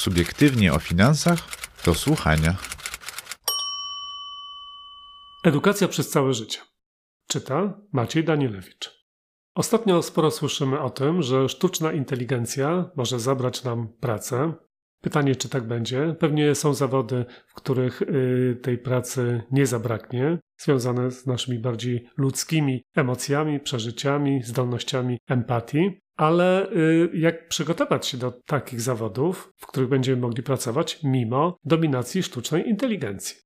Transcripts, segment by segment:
subiektywnie o finansach do słuchania. Edukacja przez całe życie. Czyta Maciej Danielewicz. Ostatnio sporo słyszymy o tym, że sztuczna inteligencja może zabrać nam pracę. Pytanie, czy tak będzie? Pewnie są zawody, w których y, tej pracy nie zabraknie, związane z naszymi bardziej ludzkimi emocjami, przeżyciami, zdolnościami empatii. Ale y, jak przygotować się do takich zawodów, w których będziemy mogli pracować mimo dominacji sztucznej inteligencji?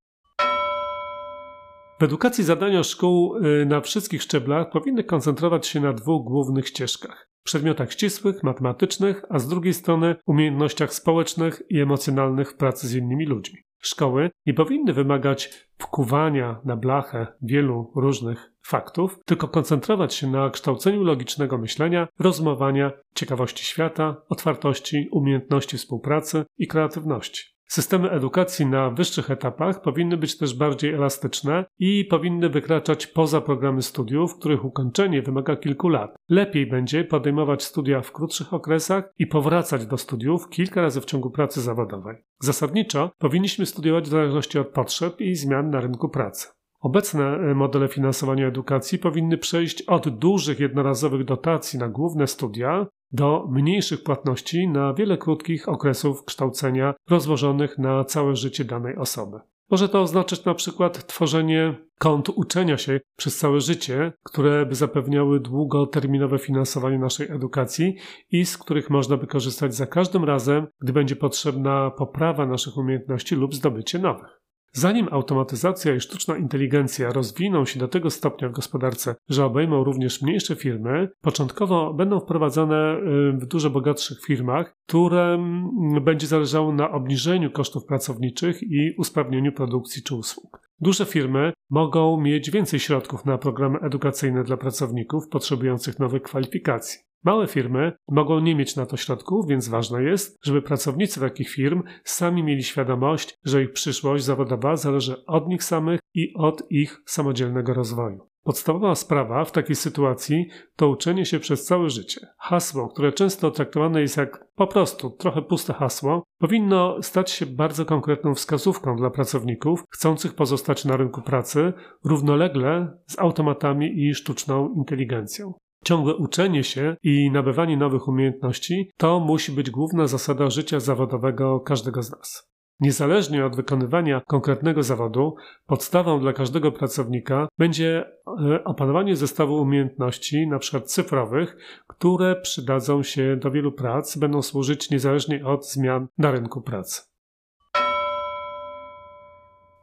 W edukacji zadania szkół y, na wszystkich szczeblach powinny koncentrować się na dwóch głównych ścieżkach: przedmiotach ścisłych, matematycznych, a z drugiej strony umiejętnościach społecznych i emocjonalnych w pracy z innymi ludźmi. Szkoły nie powinny wymagać wkuwania na blachę wielu różnych faktów, tylko koncentrować się na kształceniu logicznego myślenia, rozmowania, ciekawości świata, otwartości, umiejętności współpracy i kreatywności. Systemy edukacji na wyższych etapach powinny być też bardziej elastyczne i powinny wykraczać poza programy studiów, których ukończenie wymaga kilku lat. Lepiej będzie podejmować studia w krótszych okresach i powracać do studiów kilka razy w ciągu pracy zawodowej. Zasadniczo powinniśmy studiować w zależności od potrzeb i zmian na rynku pracy. Obecne e, modele finansowania edukacji powinny przejść od dużych jednorazowych dotacji na główne studia do mniejszych płatności na wiele krótkich okresów kształcenia rozłożonych na całe życie danej osoby. Może to oznaczać na przykład tworzenie kont uczenia się przez całe życie, które by zapewniały długoterminowe finansowanie naszej edukacji i z których można by korzystać za każdym razem, gdy będzie potrzebna poprawa naszych umiejętności lub zdobycie nowych. Zanim automatyzacja i sztuczna inteligencja rozwiną się do tego stopnia w gospodarce, że obejmą również mniejsze firmy, początkowo będą wprowadzane y, w dużo bogatszych firmach, które mm, będzie zależało na obniżeniu kosztów pracowniczych i usprawnieniu produkcji czy usług. Duże firmy mogą mieć więcej środków na programy edukacyjne dla pracowników potrzebujących nowych kwalifikacji. Małe firmy mogą nie mieć na to środków, więc ważne jest, żeby pracownicy takich firm sami mieli świadomość, że ich przyszłość zawodowa zależy od nich samych i od ich samodzielnego rozwoju. Podstawowa sprawa w takiej sytuacji to uczenie się przez całe życie. Hasło, które często traktowane jest jak po prostu trochę puste hasło, powinno stać się bardzo konkretną wskazówką dla pracowników chcących pozostać na rynku pracy równolegle z automatami i sztuczną inteligencją. Ciągłe uczenie się i nabywanie nowych umiejętności to musi być główna zasada życia zawodowego każdego z nas. Niezależnie od wykonywania konkretnego zawodu, podstawą dla każdego pracownika będzie e, opanowanie zestawu umiejętności, np. cyfrowych, które przydadzą się do wielu prac, będą służyć niezależnie od zmian na rynku pracy.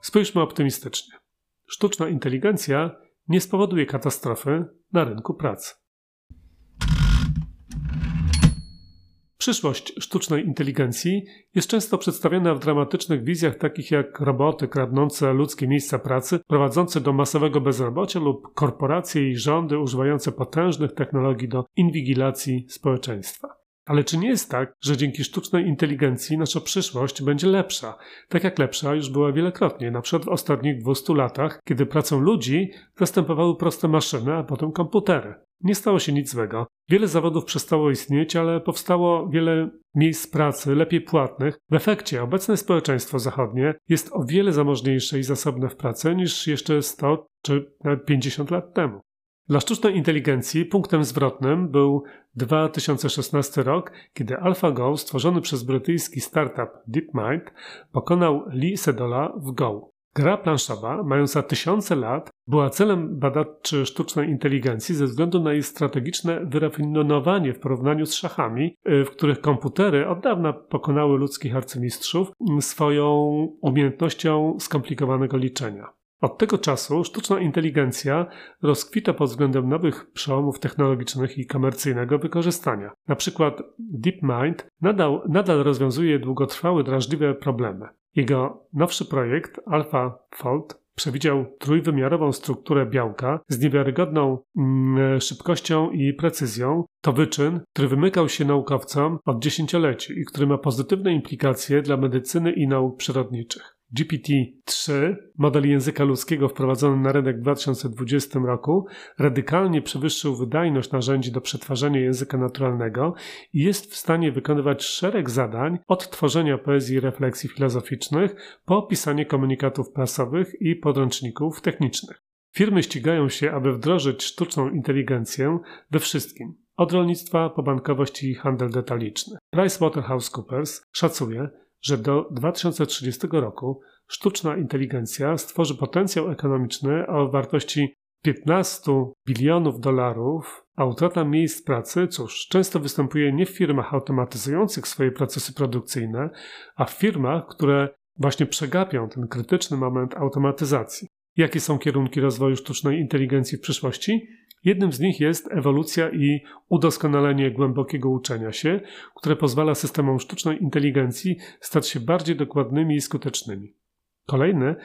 Spójrzmy optymistycznie. Sztuczna inteligencja nie spowoduje katastrofy na rynku pracy. Przyszłość sztucznej inteligencji jest często przedstawiana w dramatycznych wizjach takich jak roboty kradnące ludzkie miejsca pracy, prowadzące do masowego bezrobocia lub korporacje i rządy używające potężnych technologii do inwigilacji społeczeństwa. Ale czy nie jest tak, że dzięki sztucznej inteligencji nasza przyszłość będzie lepsza, tak jak lepsza już była wielokrotnie, na przykład w ostatnich 200 latach, kiedy pracą ludzi zastępowały proste maszyny, a potem komputery. Nie stało się nic złego. Wiele zawodów przestało istnieć, ale powstało wiele miejsc pracy lepiej płatnych. W efekcie obecne społeczeństwo zachodnie jest o wiele zamożniejsze i zasobne w pracy niż jeszcze 100 czy nawet 50 lat temu. Dla sztucznej inteligencji punktem zwrotnym był 2016 rok, kiedy AlphaGo, stworzony przez brytyjski startup DeepMind, pokonał Lee Sedola w Go. Gra planszowa, mająca tysiące lat, była celem badaczy sztucznej inteligencji ze względu na jej strategiczne wyrafinowanie w porównaniu z szachami, y, w których komputery od dawna pokonały ludzkich arcymistrzów swoją umiejętnością skomplikowanego liczenia. Od tego czasu sztuczna inteligencja rozkwita pod względem nowych przełomów technologicznych i komercyjnego wykorzystania. Na przykład DeepMind nadal, nadal rozwiązuje długotrwałe, drażliwe problemy. Jego nowszy projekt AlphaFold przewidział trójwymiarową strukturę białka z niewiarygodną mm, szybkością i precyzją. To wyczyn, który wymykał się naukowcom od dziesięcioleci i który ma pozytywne implikacje dla medycyny i nauk przyrodniczych. GPT-3, model języka ludzkiego wprowadzony na rynek w 2020 roku, radykalnie przewyższył wydajność narzędzi do przetwarzania języka naturalnego i jest w stanie wykonywać szereg zadań od tworzenia poezji i refleksji filozoficznych po pisanie komunikatów prasowych i podręczników technicznych. Firmy ścigają się, aby wdrożyć sztuczną inteligencję we wszystkim, od rolnictwa po bankowość i handel detaliczny. PricewaterhouseCoopers szacuje, że do 2030 roku sztuczna inteligencja stworzy potencjał ekonomiczny o wartości 15 bilionów dolarów, a utrata miejsc pracy, cóż, często występuje nie w firmach automatyzujących swoje procesy produkcyjne, a w firmach, które właśnie przegapią ten krytyczny moment automatyzacji. Jakie są kierunki rozwoju sztucznej inteligencji w przyszłości? Jednym z nich jest ewolucja i udoskonalenie głębokiego uczenia się, które pozwala systemom sztucznej inteligencji stać się bardziej dokładnymi i skutecznymi. Kolejny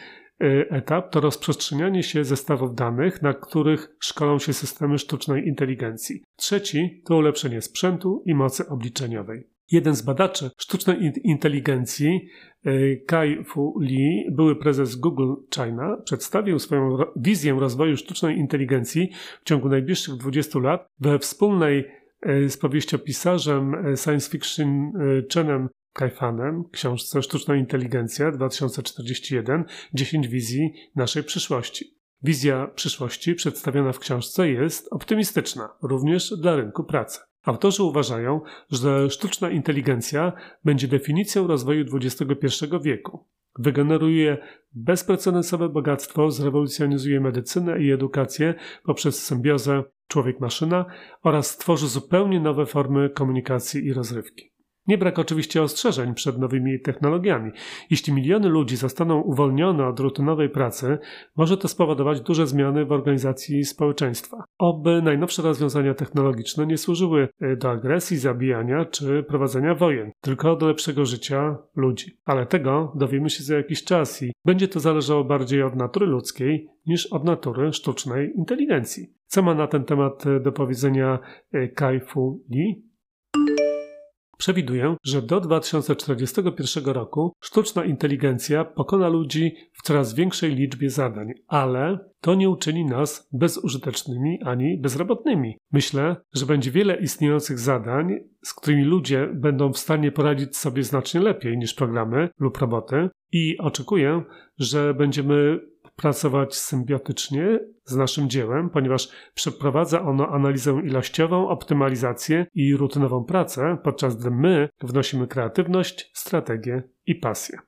y, etap to rozprzestrzenianie się zestawów danych, na których szkolą się systemy sztucznej inteligencji. Trzeci to ulepszenie sprzętu i mocy obliczeniowej. Jeden z badaczy sztucznej inteligencji, e, Kai Fu Lee, były prezes Google China, przedstawił swoją wizję rozwoju sztucznej inteligencji w ciągu najbliższych 20 lat we wspólnej e, z powieściopisarzem e, science fiction Chenem Kaifanem, książce Sztuczna Inteligencja 2041 10 wizji naszej przyszłości. Wizja przyszłości przedstawiona w książce jest optymistyczna, również dla rynku pracy. Autorzy uważają, że sztuczna inteligencja będzie definicją rozwoju XXI wieku. Wygeneruje bezprecedensowe bogactwo, zrewolucjonizuje medycynę i edukację poprzez symbiozę człowiek-maszyna oraz stworzy zupełnie nowe formy komunikacji i rozrywki. Nie brak oczywiście ostrzeżeń przed nowymi technologiami. Jeśli miliony ludzi zostaną uwolnione od rutynowej pracy, może to spowodować duże zmiany w organizacji społeczeństwa. Oby najnowsze rozwiązania technologiczne nie służyły e, do agresji, zabijania czy prowadzenia wojen, tylko do lepszego życia ludzi. Ale tego dowiemy się za jakiś czas i będzie to zależało bardziej od natury ludzkiej niż od natury sztucznej inteligencji. Co ma na ten temat e, do powiedzenia e, Kai Fu Lee? Przewiduję, że do 2041 roku sztuczna inteligencja pokona ludzi w coraz większej liczbie zadań, ale to nie uczyni nas bezużytecznymi ani bezrobotnymi. Myślę, że będzie wiele istniejących zadań, z którymi ludzie będą w stanie poradzić sobie znacznie lepiej niż programy lub roboty i oczekuję, że będziemy pracować symbiotycznie z naszym dziełem, ponieważ przeprowadza ono analizę ilościową, optymalizację i rutynową pracę, podczas gdy my wnosimy kreatywność, strategię i pasję.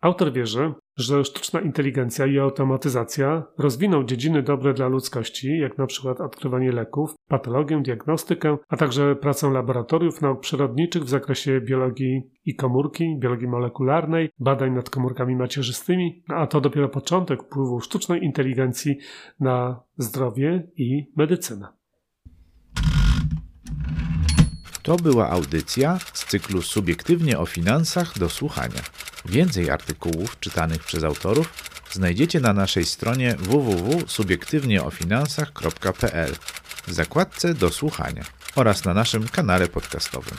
Autor wierzy, że sztuczna inteligencja i automatyzacja rozwiną dziedziny dobre dla ludzkości, jak na przykład odkrywanie leków, patologię, diagnostykę, a także pracę laboratoriów nauk przyrodniczych w zakresie biologii i komórki, biologii molekularnej, badań nad komórkami macierzystymi, a to dopiero początek wpływu sztucznej inteligencji na zdrowie i medycynę. To była audycja z cyklu Subiektywnie o finansach do słuchania. Więcej artykułów czytanych przez autorów znajdziecie na naszej stronie www.subiektywnieofinansach.pl w zakładce do słuchania oraz na naszym kanale podcastowym.